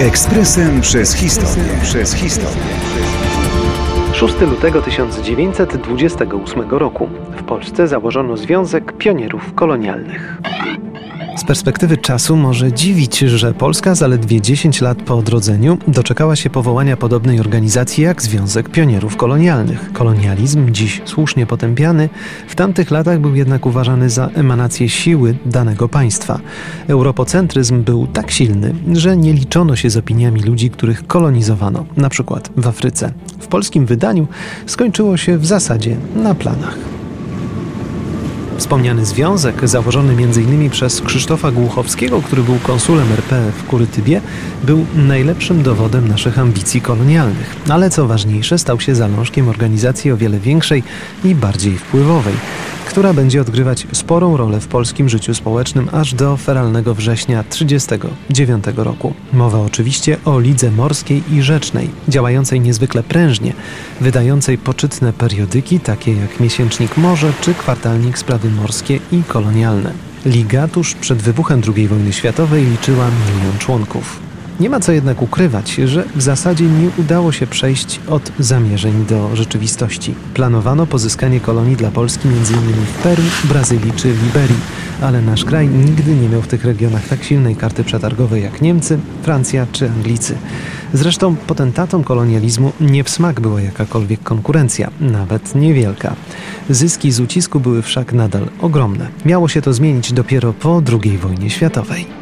Ekspresem przez historię. Przez historię. 6 lutego 1928 roku w Polsce założono Związek Pionierów Kolonialnych. Perspektywy czasu może dziwić, że Polska zaledwie 10 lat po odrodzeniu doczekała się powołania podobnej organizacji jak Związek Pionierów Kolonialnych. Kolonializm, dziś słusznie potępiany, w tamtych latach był jednak uważany za emanację siły danego państwa. Europocentryzm był tak silny, że nie liczono się z opiniami ludzi, których kolonizowano, na przykład w Afryce. W polskim wydaniu skończyło się w zasadzie na planach. Wspomniany związek, założony m.in. przez Krzysztofa Głuchowskiego, który był konsulem RP w Kurytybie, był najlepszym dowodem naszych ambicji kolonialnych. Ale co ważniejsze, stał się zalążkiem organizacji o wiele większej i bardziej wpływowej która będzie odgrywać sporą rolę w polskim życiu społecznym aż do feralnego września 1939 roku. Mowa oczywiście o Lidze Morskiej i Rzecznej, działającej niezwykle prężnie, wydającej poczytne periodyki takie jak Miesięcznik Morze czy Kwartalnik Sprawy Morskie i Kolonialne. Liga tuż przed wybuchem II wojny światowej liczyła milion członków. Nie ma co jednak ukrywać, że w zasadzie nie udało się przejść od zamierzeń do rzeczywistości. Planowano pozyskanie kolonii dla Polski m.in. w Peru, Brazylii czy Liberii, ale nasz kraj nigdy nie miał w tych regionach tak silnej karty przetargowej jak Niemcy, Francja czy Anglicy. Zresztą potentatom kolonializmu nie w smak była jakakolwiek konkurencja, nawet niewielka. Zyski z ucisku były wszak nadal ogromne. Miało się to zmienić dopiero po II wojnie światowej.